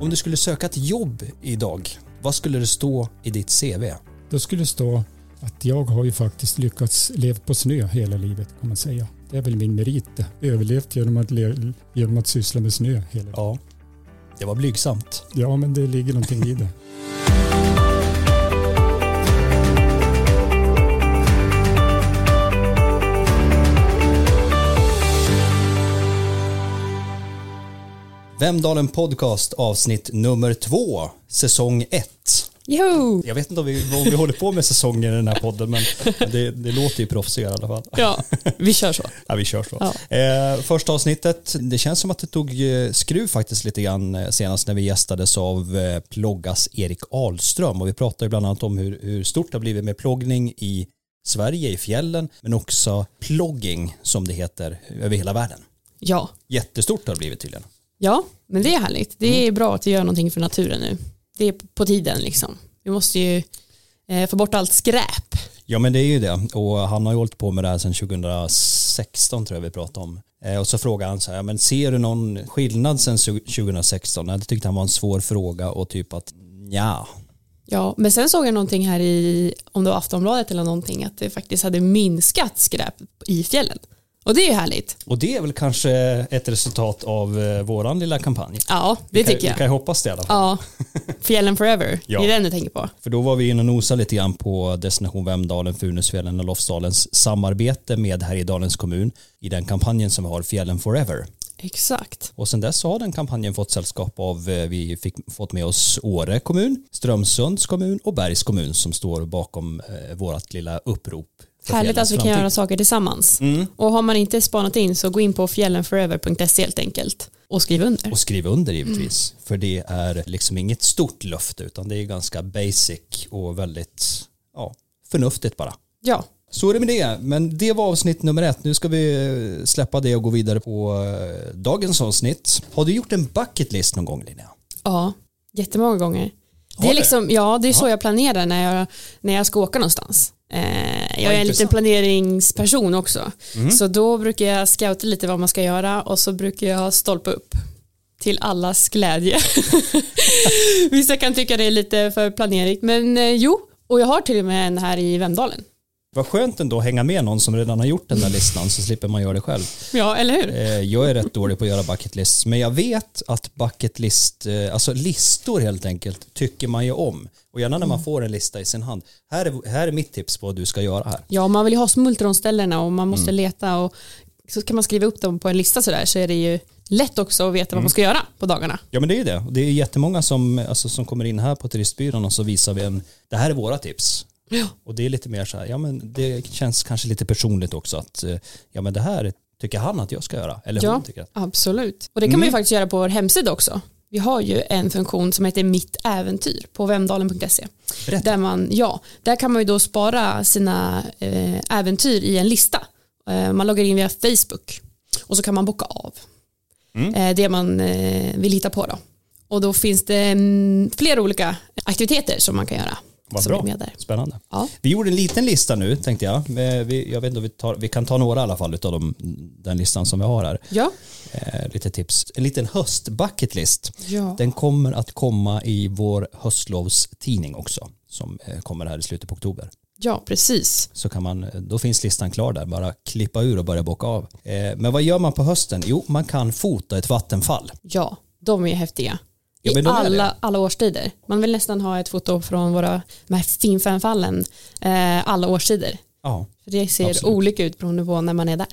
Om du skulle söka ett jobb idag, vad skulle det stå i ditt CV? Då skulle det stå att jag har ju faktiskt lyckats leva på snö hela livet kan man säga. Det är väl min merit det. Överlevt genom att, le- genom att syssla med snö hela livet. Ja, det var blygsamt. Ja, men det ligger någonting i det. Vemdalen Podcast avsnitt nummer två, säsong ett. Jo! Jag vet inte om vi, om vi håller på med säsonger i den här podden, men det, det låter ju proffsigare i alla fall. Ja, vi kör så. Ja, vi kör så. Ja. Eh, första avsnittet, det känns som att det tog eh, skruv faktiskt lite grann eh, senast när vi gästades av eh, Ploggas Erik Ahlström och vi pratade bland annat om hur, hur stort det har blivit med ploggning i Sverige, i fjällen, men också plogging som det heter över hela världen. Ja. Jättestort har det blivit tydligen. Ja, men det är härligt. Det är bra att vi gör någonting för naturen nu. Det är på tiden liksom. Vi måste ju eh, få bort allt skräp. Ja men det är ju det och han har ju hållit på med det här sedan 2016 tror jag vi pratade om. Eh, och så frågade han så här, men ser du någon skillnad sedan 2016? Nej, Det tyckte han var en svår fråga och typ att ja, Ja, men sen såg jag någonting här i, om det var Aftonbladet eller någonting, att det faktiskt hade minskat skräp i fjällen. Och det är ju härligt. Och det är väl kanske ett resultat av eh, våran lilla kampanj. Ja, det Vi kan, tycker Vi kan jag. ju hoppas det i alla fall. Ja, fjällen forever. Ja. Det är den du tänker på. För då var vi inne och nosade lite grann på Destination Vemdalen, Funäsfjällen och Lofsdalens samarbete med Härjedalens kommun i den kampanjen som vi har Fjällen Forever. Exakt. Och sen dess har den kampanjen fått sällskap av, eh, vi fick fått med oss Åre kommun, Strömsunds kommun och Bergs kommun som står bakom eh, vårt lilla upprop. Härligt att vi kan göra saker tillsammans. Mm. Och har man inte spanat in så gå in på fjällenforever.se helt enkelt och skriv under. Och skriv under givetvis. För det är liksom inget stort löfte utan det är ganska basic och väldigt ja, förnuftigt bara. Ja, Så är det med det. Men det var avsnitt nummer ett. Nu ska vi släppa det och gå vidare på eh, dagens avsnitt. Har du gjort en bucket list någon gång Linnea? ja, jättemånga gånger. Det är, liksom, ja, det är så Ja. jag planerar när jag, när jag ska åka någonstans. Eh, jag är en liten planeringsperson också. Mm. Så då brukar jag scouta lite vad man ska göra och så brukar jag stolpa upp till allas glädje. Vissa kan tycka det är lite för planerigt men eh, jo, och jag har till och med en här i Vemdalen. Vad skönt ändå att hänga med någon som redan har gjort den där listan så slipper man göra det själv. Ja, eller hur? Eh, Jag är rätt dålig på att göra bucket lists men jag vet att bucket list, eh, alltså listor helt enkelt, tycker man ju om. Och gärna när man får en lista i sin hand. Här är, här är mitt tips på vad du ska göra här. Ja, man vill ju ha smultronställena och man måste Mm. leta och så kan man skriva upp dem på en lista sådär så är det ju lätt också att veta Mm. vad man ska göra på dagarna. Ja men det är ju det. Det är jättemånga som, alltså, som kommer in här på turistbyrån och så visar vi en, det här är våra tips. Ja. Och det är lite mer så här, ja men det känns kanske lite personligt också att, eh, ja men det här tycker han att jag ska göra. Eller hon Ja, tycker att, absolut. Och det kan man Mm. ju faktiskt göra på vår hemsida också. Vi har ju en funktion som heter Mitt äventyr på vemdalen.se. Där, man, ja, där kan man ju då spara sina eh, äventyr i en lista. Eh, man loggar in via Facebook och så kan man boka av Mm. det man vill hitta på. Då. Och då finns det mm, flera olika aktiviteter som man kan göra. Vad bra. Spännande. Ja. Vi gjorde en liten lista nu tänkte jag. Eh, Vi, jag vet inte om vi, tar, vi kan ta några i alla fall av de, den listan som vi har här. Ja. Eh, lite tips. En liten höstbucketlist. Ja. Den kommer att komma i vår höstlovstidning också. Som eh, kommer här i slutet på oktober. ja, precis. Så kan man, då finns listan klar där. Bara klippa ur och börja bocka av. Eh, men vad gör man på hösten? Jo, man kan fota ett vattenfall. Ja, de är häftiga. Ja, I alla, alla årstider. Man vill nästan ha ett foto från våra de här finfänfallen eh, alla årstider. Ja, För det ser Absolut. olika ut beroende på när man är där.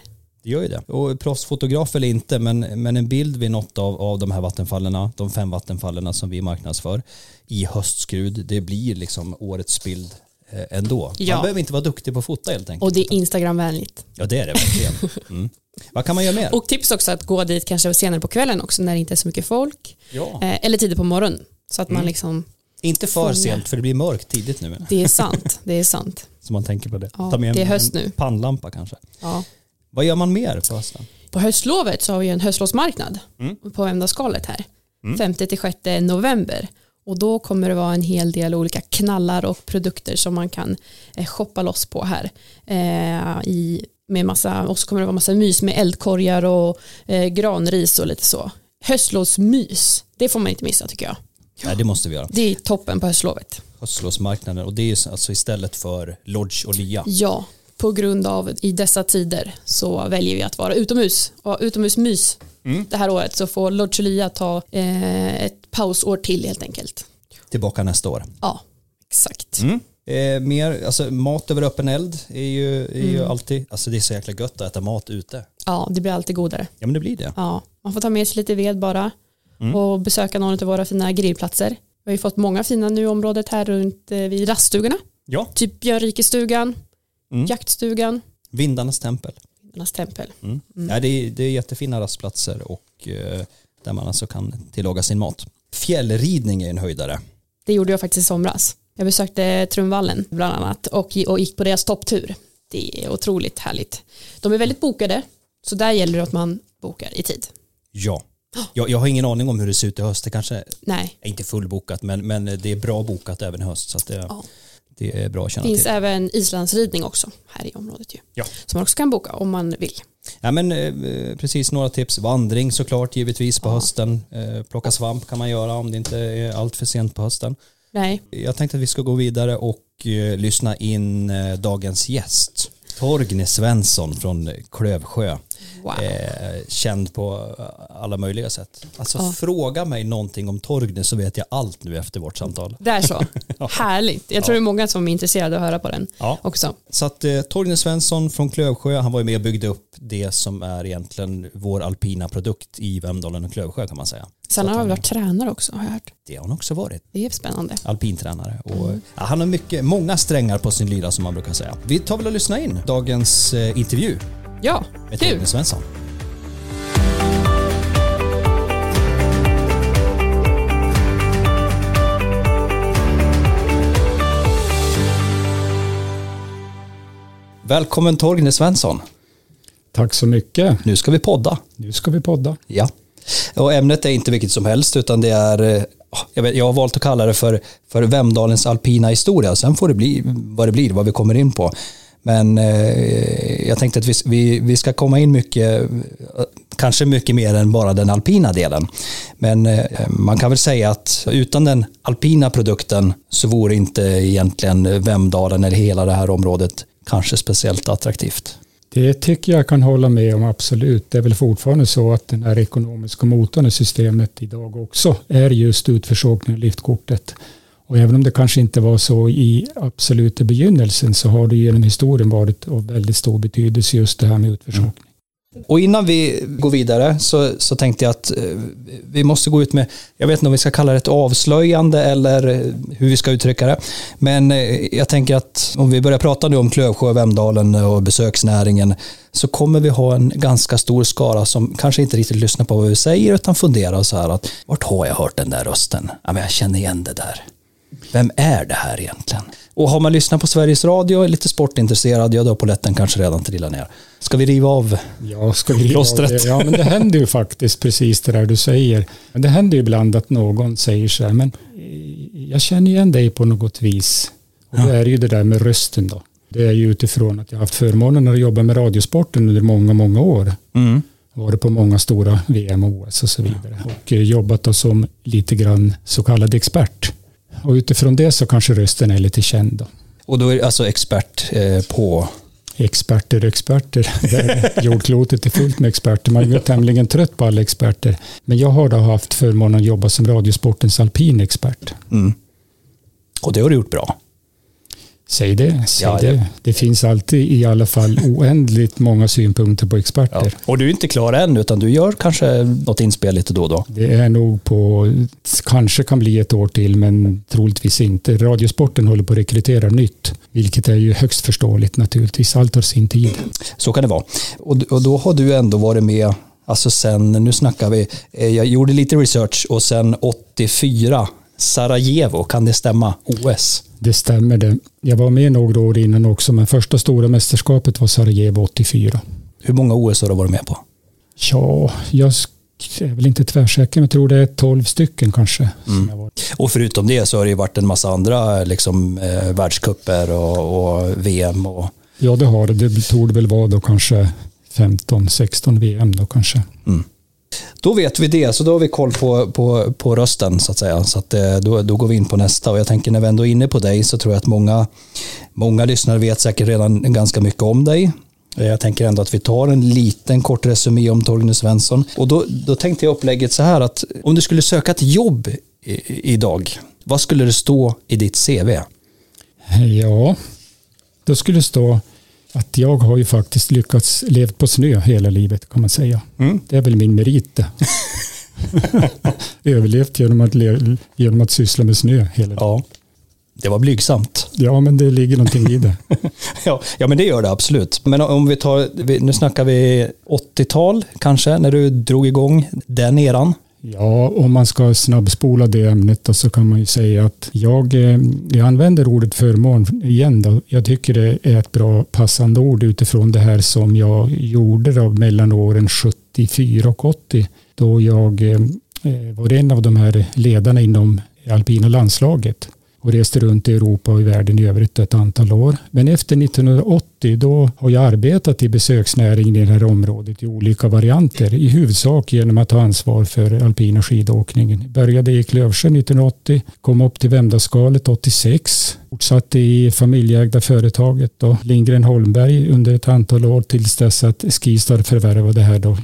det gör ju det. Och proffsfotograf eller inte, men, men en bild vid något av, av de här vattenfallen, de fem vattenfallen som vi marknadsför i höstskrud, det blir liksom årets bild eh, ändå. Ja. Man behöver inte vara duktig på att fota helt enkelt. Och det är Instagramvänligt. Ja, det är det verkligen. Mm. Vad kan man göra mer? Och tips också att gå dit kanske senare på kvällen också när det inte är så mycket folk. ja. Eh, eller tidigt på morgonen. Så att man Mm. liksom, Inte för sent, för det blir mörkt tidigt nu. det är sant. Det är sant. Så man tänker på det. Ja, Ta med det är en, höst en nu. pannlampa kanske. Ja. Vad gör man mer på hösten? På höstlovet så har vi en höstlovsmarknad Mm. på Vemdaskalet här. Mm. 5-6 november. Och då kommer det vara en hel del olika knallar och produkter som man kan eh, shoppa loss på här. Eh, i, med massa, och så kommer det vara massa mys med eldkorgar och eh, granris och lite så. höstlovsmys, det får man inte missa tycker jag. Ja, det måste vi göra. Det är toppen på höstlovet. Höstlovsmarknaden och det är alltså istället för lodge och lya. Ja, på grund av i dessa tider så väljer vi att vara utomhus och utomhusmys Mm. det här året så får Lodge och Lya ta eh, ett pausår till helt enkelt. Tillbaka nästa år. Ja, exakt. Mm. Eh, mer, alltså mat över öppen eld är ju, är ju Mm. alltid, alltså det är så jäkla gött att äta mat ute. Ja, det blir alltid godare. Ja men det blir det. Ja, man får ta med sig lite ved bara Mm. och besöka någon av våra fina grillplatser. Vi har ju fått många fina nu i området här runt eh, vid raststugorna. Ja. Typ Björnrikestugan, Mm. jaktstugan, Vindarnas tempel. Vindarnas tempel. Mm. Ja, det, är, det är jättefina rastplatser och eh, där man alltså kan tillaga sin mat. Fjällridning är en höjdare. Det gjorde jag faktiskt i somras. Jag besökte Trumvallen bland annat och, och gick på deras topptur. Det är otroligt härligt. De är väldigt bokade, så där gäller det att man bokar i tid. Ja. Jag, jag har ingen aning om hur det ser ut i höst. Det kanske Nej, är inte fullbokat men, men det är bra bokat även i höst. Så det, Ja. det är bra att det känna finns till. även islandsridning också här i området ju. Ja. Som man också kan boka om man vill. Ja, men, eh, precis några tips. Vandring såklart givetvis på hösten. Eh, plocka svamp kan man göra om det inte är allt för sent på hösten. Nej, Jag tänkte att vi ska gå vidare och eh, lyssna in eh, dagens gäst. Torgny Svensson från Klövsjö wow. Eh, känd på eh, alla möjliga sätt. Alltså Ja. fråga mig någonting om Torgne så vet jag allt nu efter vårt samtal. Det är så. Härligt. Jag tror det är många som är intresserade av att höra på den Ja. också. Så att eh, Torgne Svensson från Klövsjö, han var ju med och byggde upp det som är egentligen vår alpina produkt i Vemdalen och Klövsjö kan man säga. Sen har han varit tränare också har jag hört. Det har han också varit. Det är spännande. alpintränare. Och, ja, han har mycket, många strängar på sin lyra som man brukar säga. Vi tar väl och lyssnar in dagens eh, intervju Ja, med kul. Torgny Svensson. Välkommen Torgny Svensson. Tack så mycket. Nu ska vi podda. Nu ska vi podda. Ja. Och ämnet är inte vilket som helst utan det är, eh, jag, vet, jag har valt att kalla det för, för Vemdalens alpina historia. Sen får det bli vad det blir, vad vi kommer in på. Men eh, jag tänkte att vi, vi, vi ska komma in mycket, kanske mycket mer än bara den alpina delen. Men eh, man kan väl säga att utan den alpina produkten så vore inte egentligen Vemdalen eller hela det här området kanske speciellt attraktivt. Det tycker jag kan hålla med om absolut. Det är väl fortfarande så att den här ekonomiska motorn i systemet idag också är just utförsåkning och liftkortet. Och även om det kanske inte var så i absoluta begynnelsen så har det genom historien varit av väldigt stor betydelse just det här med utförsåkning. Mm. Och innan vi går vidare så, så tänkte jag att eh, vi måste gå ut med, jag vet inte om vi ska kalla det ett avslöjande eller eh, hur vi ska uttrycka det. Men eh, jag tänker att om vi börjar prata nu om Klövsjö, Vemdalen och besöksnäringen så kommer vi ha en ganska stor skara som kanske inte riktigt lyssnar på vad vi säger utan funderar så här att vart har jag hört den där rösten? Ja, men jag känner igen det där. Vem är det här egentligen? Och har man lyssnat på Sveriges Radio är lite sportintresserad, ja då har polletten kanske redan trillat ner. Ska vi riva av Ja, ska vi Plåstret. det? Ja, men det händer ju faktiskt precis det där du säger. Men det händer ju ibland att någon säger så här, men eh, jag känner igen dig på något vis. Och det är ju det där med rösten då. Det är ju utifrån att jag har haft förmånen att jobba med radiosporten under många, många år. Mm. Varit på många stora VM och OS och så vidare. Och eh, jobbat då som lite grann så kallad expert. Och utifrån det så kanske rösten är lite känd då. Och då är det alltså expert eh, på... Experter, experter. Det är- Jordklotet är fullt med experter. Man är tämligen trött på alla experter. Men jag har då haft förmånen att jobba som Radiosportens alpinexpert. Mm. Och det har du gjort bra. Säg det, säg Ja, det. ja. Det finns alltid i alla fall oändligt många synpunkter på experter. Och du är inte klar än utan du gör kanske något inspel lite då och då. Det är nog på, kanske kan bli ett år till, men troligtvis inte. Radiosporten håller på att rekrytera nytt, vilket är ju högst förståeligt naturligtvis. Allt har sin tid. Så kan det vara. Och, och då har du ändå varit med, alltså sen, nu snackar vi, eh, jag gjorde lite research och sen 84, Sarajevo, kan det stämma? OS? Det stämmer det. Jag var med några år innan också, men första stora mästerskapet var Sarajevo 84. Hur många OS har du varit med på? Ja, jag är väl inte tvärsäker, men jag tror det är 12 stycken kanske. Var. Och förutom det så har det ju varit en massa andra liksom, eh, världscuper och, och VM och Ja, det har det. Det tog väl vara då kanske 15-16 VM då kanske. Då vet vi det, så då har vi koll på, på, på rösten så att säga. Så att, eh, då, då går vi in på nästa och jag tänker när vi ändå är inne på dig så tror jag att många, många lyssnare vet säkert redan ganska mycket om dig. Eh, jag tänker ändå att vi tar en liten kort resumé om Torgny Svensson. Och då, då tänkte jag upplägget så här att om du skulle söka ett jobb i, idag, vad skulle det stå i ditt CV? Ja, då skulle det stå att jag har ju faktiskt lyckats leva på snö hela livet kan man säga. Mm. Det är väl min merit. Överlevt genom att, genom att syssla med snö hela. Ja. Det var blygsamt. Ja, men det ligger någonting i det. ja, ja, men det gör det absolut. Men om vi tar, nu snackar vi 80-tal kanske, när du drog igång den eran. Ja, om man ska snabbspola det ämnet så kan man ju säga att jag, eh, jag använder ordet förmån igen. Då. Jag tycker det är ett bra passande ord utifrån det här som jag gjorde då mellan åren 74 och 80 då jag eh, eh, var en av de här ledarna inom alpina landslaget och reste runt i Europa och i världen i övrigt ett antal år. Men efter 1980 då har jag arbetat i besöksnäringen i det här området i olika varianter. I huvudsak genom att ta ansvar för alpina skidåkningen. Började i Klövsjö 1980, kom upp till Vemdaskalet 86. Fortsatte i familjeägda företaget då, Lindgren Holmberg under ett antal år tills dess att Skistar förvärvade det här då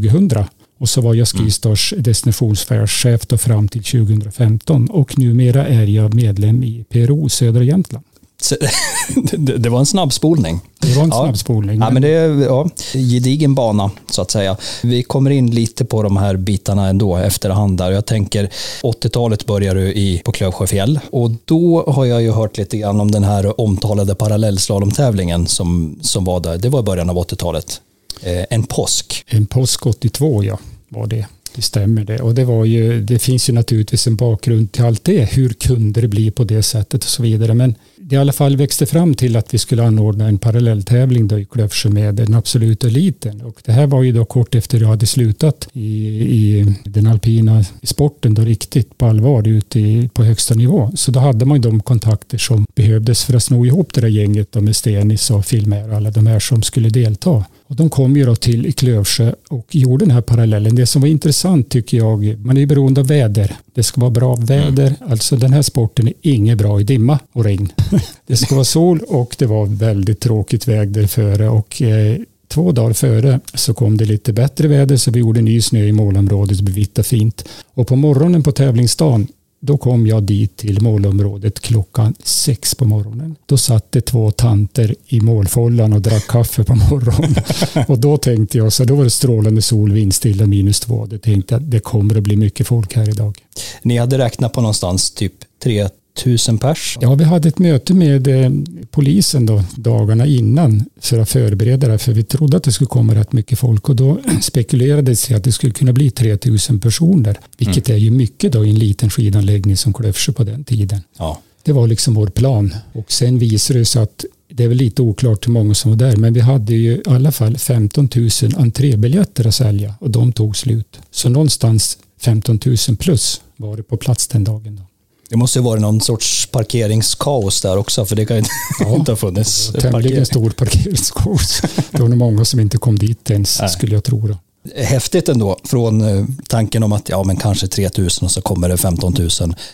2000. Och så var jag Skistars mm. destinationschef fram till 2015 och numera är jag medlem i PRO Södra Jämtland. det var en snabbspolning. Det var en ja. snabbspolning. Ja, men det är ja, gedigen bana så att säga. Vi kommer in lite på de här bitarna ändå efterhand där. Jag tänker 80-talet börjar du i, på Klövsjöfjäll och då har jag ju hört lite grann om den här omtalade parallellslalomtävlingen som, som var där. Det var i början av 80-talet. Eh, en påsk. En påsk 82 ja var det. Det stämmer det. Och det, var ju, det finns ju naturligtvis en bakgrund till allt det. Hur kunde det bli på det sättet och så vidare. Men det i alla fall växte fram till att vi skulle anordna en parallelltävling då i Klövsjö med den absoluta eliten. Och det här var ju då kort efter jag hade slutat i, i den alpina sporten då riktigt på allvar ute i, på högsta nivå. Så då hade man ju de kontakter som behövdes för att sno ihop det där gänget då med Stenis och Filmer och alla de här som skulle delta. Och de kom ju då till Klövsjö och gjorde den här parallellen. Det som var intressant tycker jag, man är ju beroende av väder. Det ska vara bra väder. Mm. Alltså den här sporten är inget bra i dimma och regn. Det ska vara sol och det var väldigt tråkigt väder före och eh, två dagar före så kom det lite bättre väder så vi gjorde ny snö i målområdet det blev vitt och fint. Och på morgonen på tävlingsdagen då kom jag dit till målområdet klockan sex på morgonen. Då satt det två tanter i målfållan och drack kaffe på morgonen. och då tänkte jag, så då var det strålande sol, vindstilla, minus två. Då tänkte jag, det kommer att bli mycket folk här idag. Ni hade räknat på någonstans typ tre tusen pers? Ja, vi hade ett möte med eh, polisen då, dagarna innan för att förbereda det, för vi trodde att det skulle komma rätt mycket folk och då spekulerades det att det skulle kunna bli 3000 personer, vilket mm. är ju mycket då i en liten skidanläggning som Klövsjö på den tiden. Ja. Det var liksom vår plan och sen visade det sig att det är väl lite oklart hur många som var där, men vi hade ju i alla fall 15 000 entrébiljetter att sälja och de tog slut. Så någonstans 15 000 plus var det på plats den dagen. Då. Det måste ju vara någon sorts parkeringskaos där också, för det kan ju ja, inte ha funnits. Tämligen stor parkeringskaos. Det var nog många som inte kom dit ens, Nej. skulle jag tro. Då häftigt ändå från eh, tanken om att ja, men kanske 3000 och så kommer det 15 000.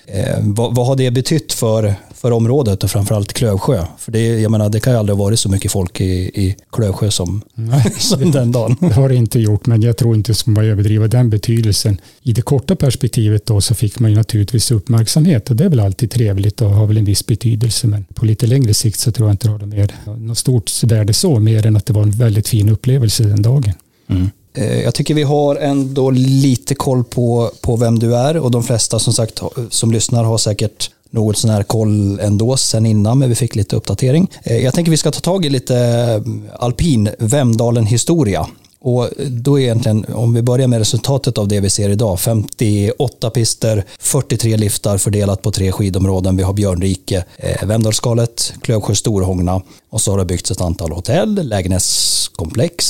Eh, vad, vad, har det betytt för, för området och framförallt Klövsjö? För det, jag menar, det kan ju aldrig ha varit så mycket folk i, i Klövsjö som, Nej, som den dagen. Det har det inte gjort, men jag tror inte att man överdriva den betydelsen. I det korta perspektivet då så fick man ju naturligtvis uppmärksamhet och det är väl alltid trevligt och har väl en viss betydelse, men på lite längre sikt så tror jag inte det har mer, något stort värde så, mer än att det var en väldigt fin upplevelse den dagen. Mm. Eh, jag tycker vi har ändå lite koll på, på vem du är och de flesta som sagt som lyssnar har säkert något sån här koll ändå sen innan, men vi fick lite uppdatering. Eh, jag tänker vi ska ta tag i lite eh, alpin Vemdalen historia. Och då egentligen, om vi börjar med resultatet av det vi ser idag, 58 pister, 43 liftar fördelat på tre skidområden. Vi har Björnrike, eh, Vemdalsskalet, Klövsjö, Storhångna och så har det byggts ett antal hotell, lägenhetskomplex,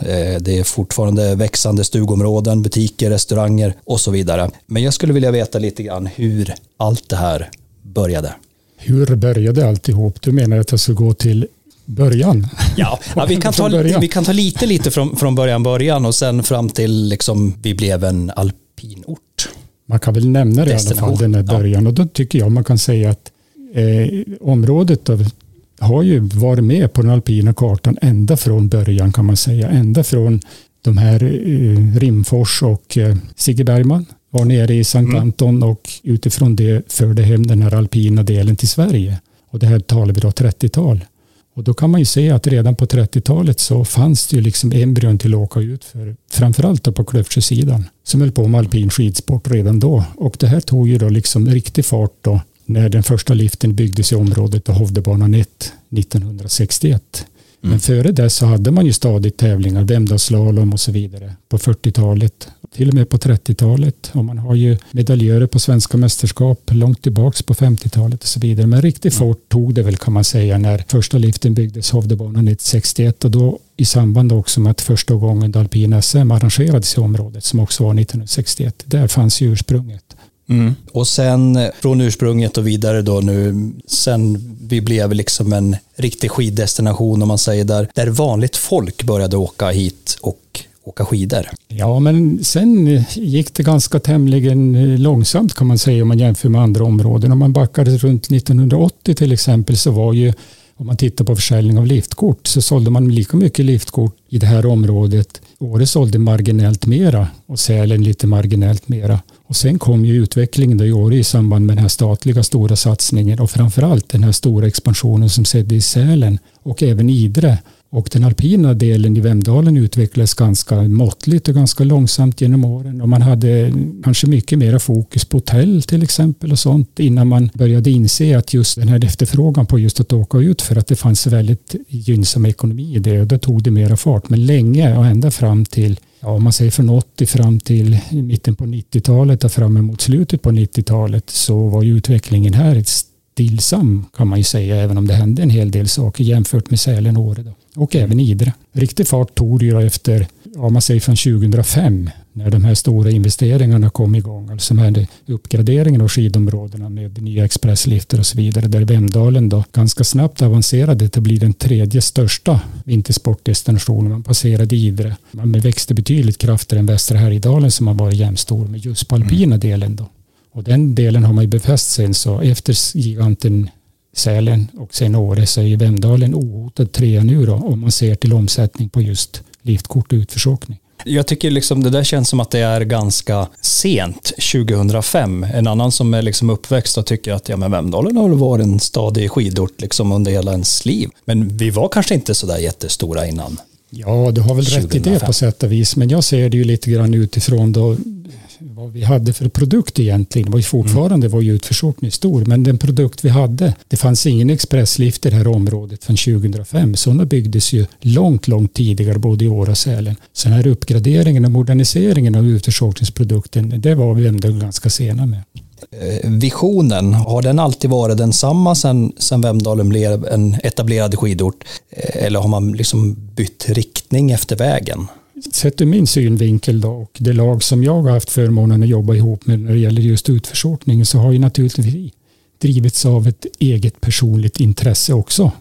eh, det är fortfarande växande stugområden, butiker, restauranger och så vidare. Men jag skulle vilja veta lite grann hur allt det här började. Hur började alltihop? Du menar att jag ska gå till början. Ja, ja vi, kan ta, vi kan ta lite, lite från, från början, början och sen fram till liksom vi blev en alpinort. Man kan väl nämna det i alla fall, den här början. Ja. Och då tycker jag man kan säga att eh, området då, har ju varit med på den alpina kartan ända från början kan man säga. Ända från de här eh, Rimfors och eh, Sigge Bergman var nere i Sankt mm. Anton och utifrån det förde hem den här alpina delen till Sverige. Och det här talar vi då 30-tal. Och då kan man ju se att redan på 30-talet så fanns det ju liksom embryon till att åka ut för framförallt då på Klövsjösidan som höll på med alpin skidsport redan då. Och det här tog ju då liksom riktig fart då när den första liften byggdes i området av Hovdebanan 1 1961. Mm. Men före det så hade man ju stadigt tävlingar, Vemdalsslalom och så vidare på 40-talet. Till och med på 30-talet. Och man har ju medaljörer på svenska mästerskap långt tillbaks på 50-talet och så vidare. Men riktigt mm. fort tog det väl kan man säga när första liften byggdes, Hovdebanan 1961 och då i samband också med att första gången alpin SM arrangerades i området som också var 1961. Där fanns ju ursprunget. Mm. Och sen från ursprunget och vidare då nu, sen vi blev liksom en riktig skiddestination om man säger där, där vanligt folk började åka hit och åka skidor. Ja, men sen gick det ganska tämligen långsamt kan man säga om man jämför med andra områden. Om man backade runt 1980 till exempel så var ju om man tittar på försäljning av liftkort så sålde man lika mycket liftkort i det här området. Åre sålde marginellt mera och Sälen lite marginellt mera. Och sen kom ju utvecklingen då i Åre i samband med den här statliga stora satsningen och framförallt den här stora expansionen som skedde i Sälen och även Idre och den alpina delen i Vemdalen utvecklades ganska måttligt och ganska långsamt genom åren. Och man hade kanske mycket mera fokus på hotell till exempel och sånt innan man började inse att just den här efterfrågan på just att åka ut för att det fanns väldigt gynnsam ekonomi i det och då tog det mera fart. Men länge och ända fram till ja, om man säger från 80 fram till mitten på 90-talet och fram emot slutet på 90-talet så var ju utvecklingen här ett stillsam kan man ju säga, även om det hände en hel del saker jämfört med Sälen och Åre. Då. Och även Idre. Riktig fart tog det ju efter, om man säger från 2005, när de här stora investeringarna kom igång, alltså här uppgraderingen av skidområdena med nya expresslifter och så vidare, där Vemdalen då ganska snabbt avancerade till att bli den tredje största vintersportdestinationen. Man passerade Idre. Man växte betydligt kraftigare än Västra Härjedalen som har varit jämnstor med just på alpina mm. delen då. Och den delen har man ju befäst sen så efter giganten Sälen och sen Åre så är Vemdalen ohotad trea nu då om man ser till omsättning på just liftkort och utförsåkning. Jag tycker liksom det där känns som att det är ganska sent, 2005. En annan som är liksom uppväxt och tycker att ja, men Vemdalen har varit en stadig skidort liksom under hela ens liv. Men vi var kanske inte så där jättestora innan. Ja, du har väl 2005. rätt i det på sätt och vis, men jag ser det ju lite grann utifrån då vad vi hade för produkt egentligen. Det var ju fortfarande mm. var ju utförsåkning stor, men den produkt vi hade, det fanns ingen expresslift i det här området från 2005. Sådana byggdes ju långt, långt tidigare både i Åre och Sälen. Så den här uppgraderingen och moderniseringen av utförsåkningsprodukten, det var vi ändå ganska sena med. Eh, visionen, har den alltid varit densamma sedan sen Vemdalen blev en etablerad skidort? Eh, eller har man liksom bytt riktning efter vägen? Sett ur min synvinkel då och det lag som jag har haft förmånen att jobba ihop med när det gäller just utförsåkningen så har ju naturligtvis drivits av ett eget personligt intresse också.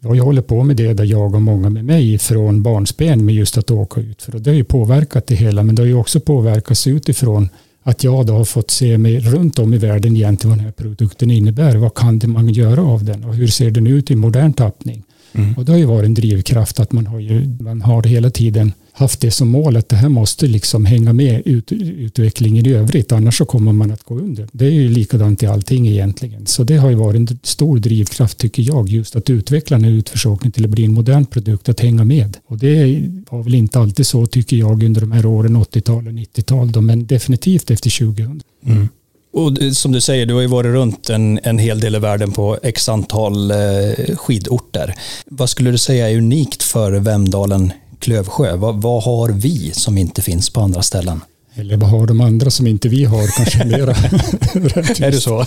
Jag håller på med det där jag och många med mig från barnsben med just att åka ut för det har ju påverkat det hela men det har ju också påverkats utifrån att jag då har fått se mig runt om i världen egentligen vad den här produkten innebär. Vad kan det man göra av den och hur ser den ut i modern tappning? Mm. Och det har ju varit en drivkraft att man har, ju, man har hela tiden haft det som mål att det här måste liksom hänga med ut, utvecklingen i övrigt annars så kommer man att gå under. Det är ju likadant i allting egentligen. Så det har ju varit en stor drivkraft tycker jag just att utveckla den här utförsåkningen till att bli en modern produkt att hänga med. Och det var väl inte alltid så tycker jag under de här åren 80-tal och 90-tal men definitivt efter 2000. Mm. Och som du säger, du har ju varit runt en, en hel del i världen på x antal eh, skidorter. Vad skulle du säga är unikt för Vemdalen Klövsjö? Vad, vad, har vi som inte finns på andra ställen? Eller vad har de andra som inte vi har kanske mera? är det så?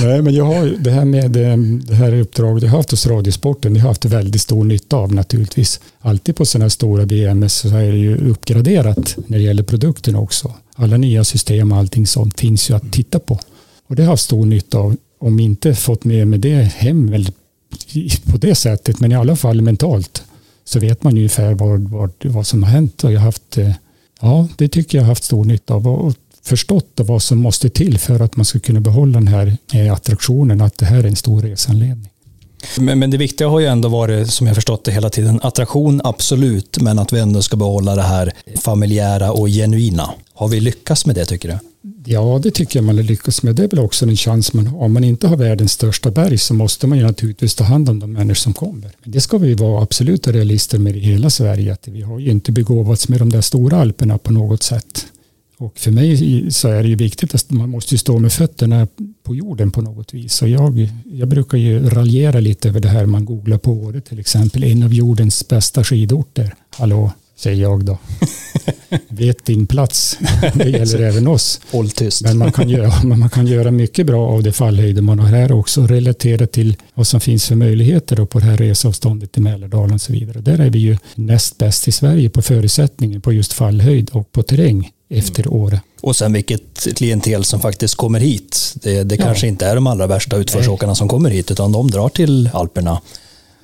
Nej, men jag har det här med eh, det här uppdraget jag har haft hos Radiosporten, det har haft väldigt stor nytta av naturligtvis. Alltid på sådana här stora BMS så är det ju uppgraderat när det gäller produkten också. Alla nya system och allting sånt finns ju att titta på. Och det har haft stor nytta av. Om inte fått med mig det hem väldigt på det sättet, men i alla fall mentalt så vet man ungefär vad, vad, vad som har hänt och jag har haft, eh, ja, det tycker jag har haft stor nytta av och förstått vad som måste till för att man ska kunna behålla den här eh, attraktionen, att det här är en stor resanledning. Men, men det viktiga har ju ändå varit, som jag förstått det hela tiden, attraktion absolut, men att vi ändå ska behålla det här familjära och genuina. Har vi lyckats med det tycker du? Ja, det tycker jag man har lyckats med. Det är väl också en chans man har. Om man inte har världens största berg så måste man ju naturligtvis ta hand om de människor som kommer. Men det ska vi vara absoluta realister med i hela Sverige. Att vi har ju inte begåvats med de där stora alperna på något sätt. Och för mig så är det ju viktigt att man måste stå med fötterna på jorden på något vis. Så jag, jag brukar ju raljera lite över det här man googlar på Åre till exempel. En av jordens bästa skidorter. Hallå, säger jag då. Vet din plats. Det gäller även oss. Håll tyst. Men man, kan göra, man kan göra mycket bra av det fallhöjder man har här också. Relatera till vad som finns för möjligheter då på det här resavståndet till Mälardalen och så vidare. Där är vi ju näst bäst i Sverige på förutsättningen på just fallhöjd och på terräng efter mm. Åre. Och sen vilket klientel som faktiskt kommer hit. Det, det kanske inte är de allra värsta utförsåkarna som kommer hit utan de drar till Alperna.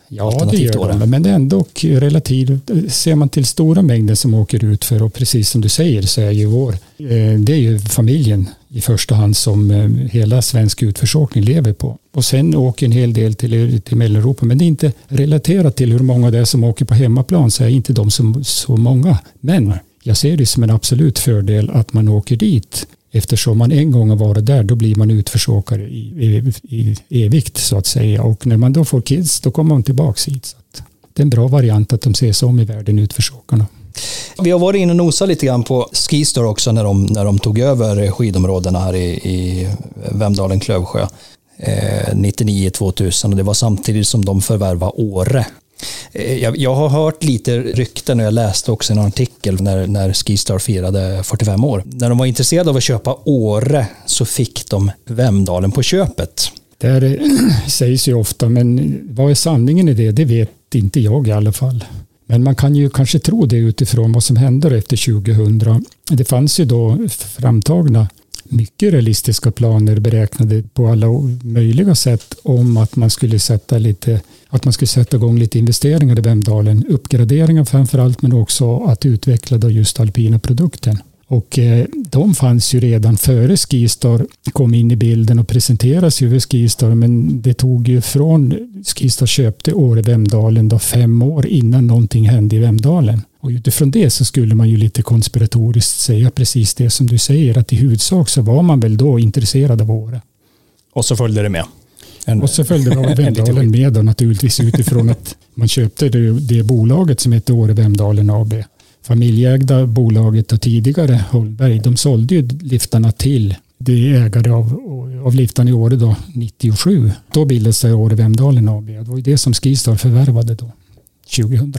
Ja, det gör de, men det är ändå relativt. Ser man till stora mängder som åker ut för och precis som du säger så är ju vår, eh, det är ju familjen i första hand som eh, hela svensk utförsåkning lever på. Och sen åker en hel del till, till Mellaneuropa, men det är inte relaterat till hur många det är som åker på hemmaplan så är inte de som, så många. Men jag ser det som en absolut fördel att man åker dit. Eftersom man en gång har varit där, då blir man utförsåkare i, i, i evigt så att säga. Och när man då får kids, då kommer man tillbaka hit. Så det är en bra variant att de ses om i världen, utförsåkarna. Vi har varit inne och nosat lite grann på Skistar också när de, när de tog över skidområdena här i, i Vemdalen, Klövsjö. Eh, 99-2000 och det var samtidigt som de förvärvade Åre Eh, jag, jag, har hört lite rykten och jag läste också en artikel när, när Skistar firade 45 år. När de var intresserade av att köpa Åre så fick de Vemdalen på köpet. Det eh, sägs ju ofta, men vad är sanningen i det? Det vet inte jag i alla fall. Men man kan ju kanske tro det utifrån vad som händer efter 2000. Det fanns ju då framtagna mycket realistiska planer beräknade på alla möjliga sätt om att man skulle sätta lite att man skulle sätta igång lite investeringar i Vemdalen. Uppgraderingar framför allt men också att utveckla då just alpina produkten. Och eh, de fanns ju redan före Skistar kom in i bilden och presenteras ju för Skistar men det tog ju från Skistar köpte Åre Vemdalen då fem år innan någonting hände i Vemdalen. Och utifrån det så skulle man ju lite konspiratoriskt säga precis det som du säger att i huvudsak så var man väl då intresserad av Åre. Och så följde det med. En, och så följde Vemdalen med då naturligtvis utifrån att man köpte det, det bolaget som hette Åre Vemdalen AB. Familjeägda bolaget och tidigare Holmberg, de sålde ju liftarna till det ägare av, av liftarna i Åre då, 97. Då bildades det Åre Vemdalen AB. Det var ju det som Skistar förvärvade då, 2000.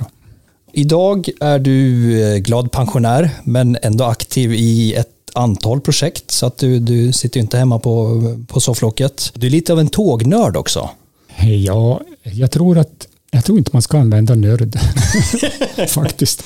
Idag är du eh, glad pensionär men ändå aktiv i ett antal projekt så att du, du sitter ju inte hemma på, på sofflocket. Du är lite av en tågnörd också. Ja, jag tror att jag tror inte man ska använda nörd faktiskt.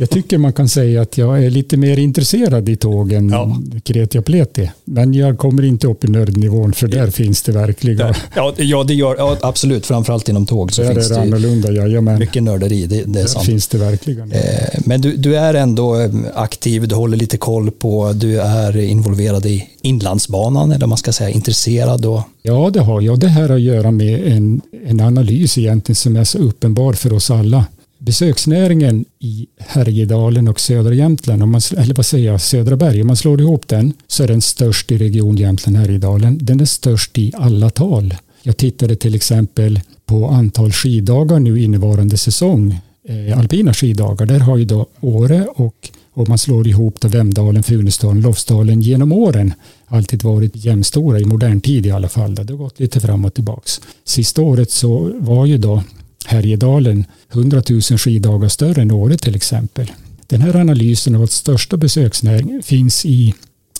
Jag tycker man kan säga att jag är lite mer intresserad i tågen ja. kreti och pleti. Men jag kommer inte upp i nördnivån för där ja. finns det verkliga. Ja, ja det gör ja, absolut. Framförallt inom tåg så där finns är det, annorlunda, jajamän. mycket nörderi. Det, det är där sant. finns det verkligen. Eh, men du, du är ändå eh, aktiv, du håller lite koll på, du är involverad i Inlandsbanan eller man ska säga intresserad. Och... Ja, det har jag. Det här har att göra med en, en analys egentligen som är så uppenbar för oss alla besöksnäringen i Härjedalen och södra Jämtland, om man, eller vad säger jag, södra berg, om man slår ihop den så är den störst i region Jämtland-Härjedalen. Den är störst i alla tal. Jag tittade till exempel på antal skiddagar nu innevarande säsong, eh, alpina skiddagar. Där har ju då Åre och om man slår ihop då Vemdalen, Funäsdalen, Lofsdalen genom åren alltid varit jämnstora i modern tid i alla fall. Det har gått lite fram och tillbaks. Sista året så var ju då Härjedalen 100 000 skiddagar större än Åre till exempel. Den här analysen av att största besöksnäring finns i,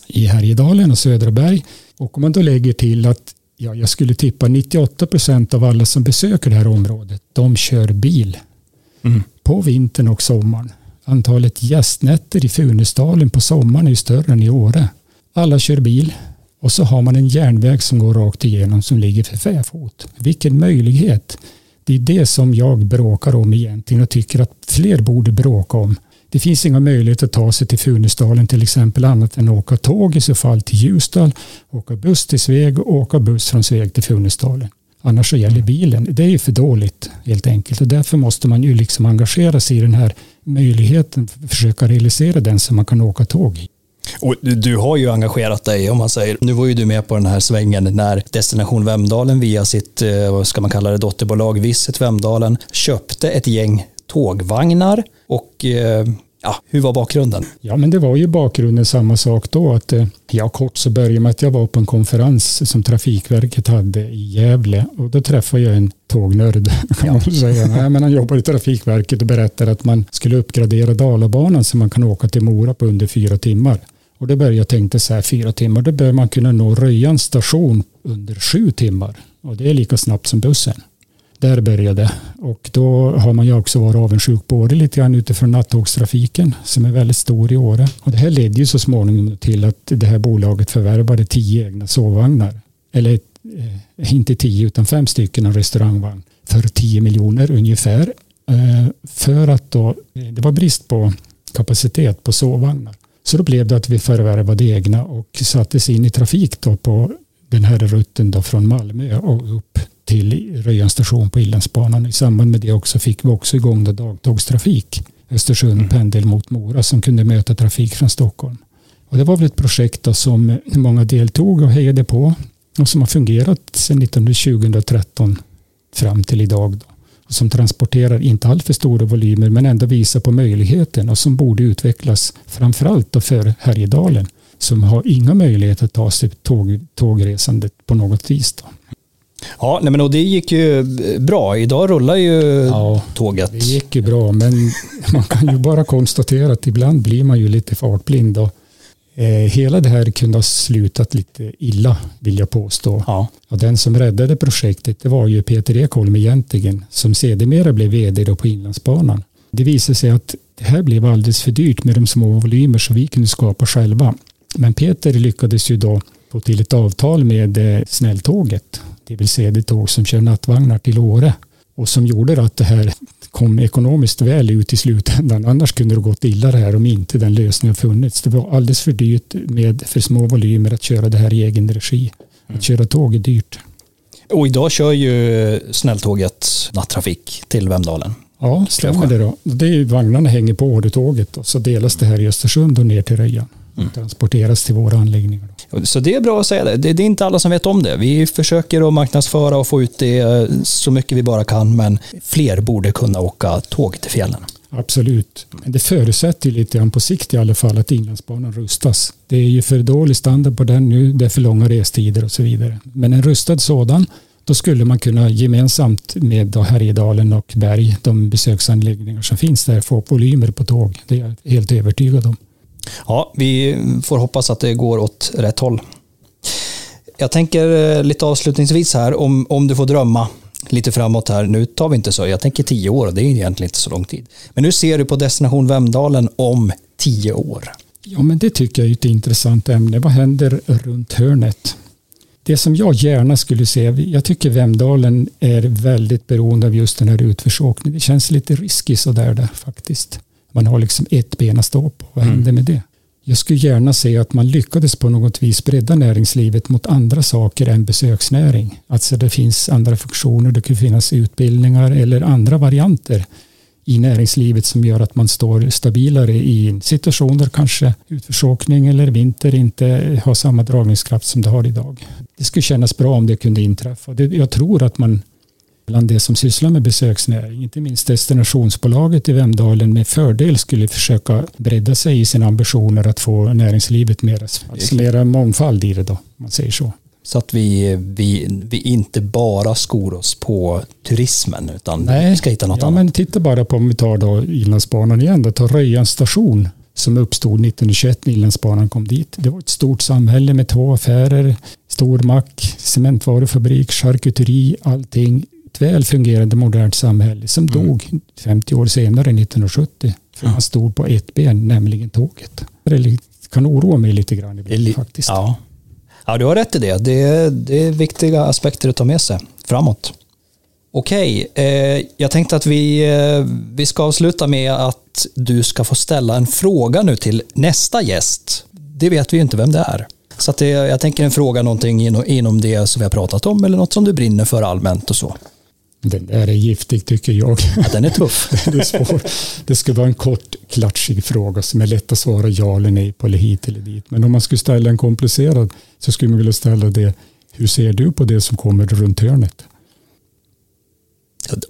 i Härjedalen och Södra Och om man då lägger till att ja, jag skulle tippa 98 procent av alla som besöker det här området, de kör bil. Mm. På vintern och sommaren. Antalet gästnätter i Funäsdalen på sommaren är större än i Åre. Alla kör bil. Och så har man en järnväg som går rakt igenom som ligger för fäfot. Vilken möjlighet! Det är det som jag bråkar om egentligen och tycker att fler borde bråka om. Det finns inga möjligheter att ta sig till Funäsdalen till exempel annat än att åka tåg i så fall till Ljusdal, åka buss till Sveg och åka buss från Sveg till Funäsdalen. Annars så gäller bilen. Det är ju för dåligt helt enkelt och därför måste man ju liksom engagera sig i den här möjligheten, försöka realisera den så man kan åka tåg. Och du har ju engagerat dig om man säger. Nu var ju du med på den här svängen när Destination Vemdalen via sitt, eh, vad ska man kalla det, dotterbolag Visit Vemdalen köpte ett gäng tågvagnar och eh, Ja, hur var bakgrunden? Ja, men det var ju bakgrunden samma sak då. Att, eh, ja, kort så började med att jag var på en konferens som Trafikverket hade i Gävle och då träffade jag en tågnörd kan man säga. Nej, men han jobbar i Trafikverket och berättade att man skulle uppgradera Dalabanan så man kan åka till Mora på under fyra timmar. Och det började jag tänkte så här, fyra timmar, då bör man kunna nå Röjans station under sju timmar. Och det är lika snabbt som bussen där började och då har man ju också varit avundsjuk på Åre lite grann utifrån nattågstrafiken som är väldigt stor i Åre. Och det här ledde ju så småningom till att det här bolaget förvärvade tio egna sovvagnar. Eller eh, inte tio utan fem stycken av restaurangvagn för tio miljoner ungefär. Eh, för att då, eh, det var brist på kapacitet på sovvagnar. Så då blev det att vi förvärvade egna och sattes in i trafik då på den här rutten då från Malmö och upp till Röjans station på Inlandsbanan. I samband med det också fick vi också igång då dagtågstrafik. Östersund mm. pendel mot Mora som kunde möta trafik från Stockholm. Och det var väl ett projekt då som många deltog och hejade på och som har fungerat sedan 2013 fram till idag. Då. Som transporterar inte alltför stora volymer men ändå visar på möjligheten och som borde utvecklas framförallt då för Härjedalen som har inga möjligheter att ta sig tåg, tågresandet på något vis. Då. Ja, nej men och det gick ju bra. Idag rullar ju ja, tåget. Det gick ju bra, men man kan ju bara konstatera att ibland blir man ju lite fartblind. Och, hela det här kunde ha slutat lite illa, vill jag påstå. Ja. Och den som räddade projektet det var ju Peter Ekholm egentligen, som sedermera blev vd då på Inlandsbanan. Det visade sig att det här blev alldeles för dyrt med de små volymer som vi kunde skapa själva. Men Peter lyckades ju då få till ett avtal med eh, Snälltåget det vill säga det tåg som kör nattvagnar till Åre och som gjorde att det här kom ekonomiskt väl ut i slutändan. Annars kunde det gått illa det här om inte den lösningen funnits. Det var alldeles för dyrt med för små volymer att köra det här i egen regi. Att köra tåg är dyrt. Och idag kör ju snälltåget nattrafik till Vemdalen. Ja, stämmer det då. Det är, vagnarna hänger på Åretåget och så delas det här i Östersund och ner till Röjan. Mm. Transporteras till våra anläggningar. Så det är bra att säga det. det. Är inte alla som vet om det. Vi försöker att marknadsföra och få ut det så mycket vi bara kan, men fler borde kunna åka tåg till fjällen. Absolut. Men det förutsätter lite grann på sikt i alla fall att Inlandsbanan rustas. Det är ju för dålig standard på den nu, det är för långa restider och så vidare. Men en rustad sådan, då skulle man kunna gemensamt med Härjedalen och Berg, de besöksanläggningar som finns där, få volymer på tåg. Det är jag helt övertygad om. Ja, vi får hoppas att det går åt rätt håll. Jag tänker eh, lite avslutningsvis här, om, om du får drömma lite framåt här. Nu tar vi inte så, jag tänker tio år och det är egentligen inte så lång tid. Men hur ser du på Destination Vemdalen om tio år? Ja, men det tycker jag är ett intressant ämne. Vad händer runt hörnet? Det som jag gärna skulle se, jag tycker Vemdalen är väldigt beroende av just den här utförsåkningen. Det känns lite risky sådär där faktiskt. Man har liksom ett ben att stå på. Vad mm. med det? Jag skulle gärna se att man lyckades på något vis bredda näringslivet mot andra saker än besöksnäring. Alltså det finns andra funktioner, det kan finnas utbildningar eller andra varianter i näringslivet som gör att man står stabilare i situationer kanske utförsåkning eller vinter inte har samma dragningskraft som det har idag. Det skulle kännas bra om det kunde inträffa. Jag tror att man bland det som sysslar med besöksnäring, inte minst destinationsbolaget i Vemdalen med fördel skulle försöka bredda sig i sina ambitioner att få näringslivet mer, alltså mera mångfald i det då, man säger så. Så att vi, vi, vi inte bara skor oss på turismen utan Nej, vi ska hitta något ja, annat. Men titta bara på om vi tar då Inlandsbanan igen, då tar Röjans station som uppstod 1921 när Inlandsbanan kom dit. Det var ett stort samhälle med två affärer, stor mack, cementvarufabrik, charkuteri, allting väl fungerande modernt samhälle som mm. dog 50 år senare, 1970. För han stod på ett ben, nämligen tåget. Det kan oroa mig lite grann ibland faktiskt. Ja. Ja, du har rätt i det. Det är, det är viktiga aspekter att ta med sig framåt. Okej, eh, jag tänkte att vi, eh, vi ska avsluta med att du ska få ställa en fråga nu till nästa gäst. Det vet vi ju inte vem det är. Så att det, jag tänker en fråga någonting inom, inom det som vi har pratat om eller något som du brinner för allmänt och så. Den där är giftig tycker jag. Ja, den är tuff. det, är svår. det ska vara en kort, klatschig fråga som är lätt att svara ja eller nej på eller hit eller dit. Men om man skulle ställa en komplicerad så skulle man vilja ställa det. Hur ser du på det som kommer runt hörnet?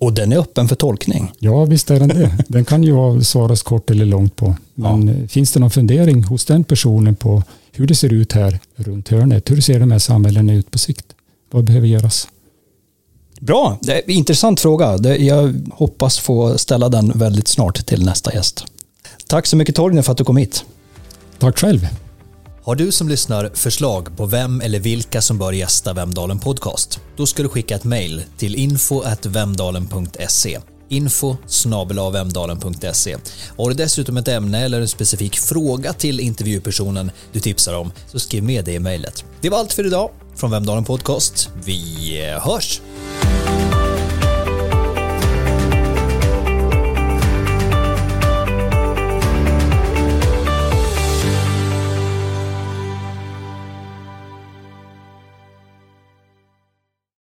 Och den är öppen för tolkning. Ja, visst är den det. Den kan ju svaras kort eller långt på. Men ja. finns det någon fundering hos den personen på hur det ser ut här runt hörnet? Hur ser de här samhällena ut på sikt? Vad behöver göras? Bra, det är intressant fråga. Jag hoppas få ställa den väldigt snart till nästa gäst. Tack så mycket Torgny för att du kom hit. Tack själv. Har du som lyssnar förslag på vem eller vilka som bör gästa Vemdalen Podcast? Då ska du skicka ett mejl till info.vemdalen.se info vemdalen.se. Har du dessutom ett ämne eller en specifik fråga till intervjupersonen du tipsar om så skriv med det i mejlet. Det var allt för idag från Vemdalen Podcast. Vi eh, hörs!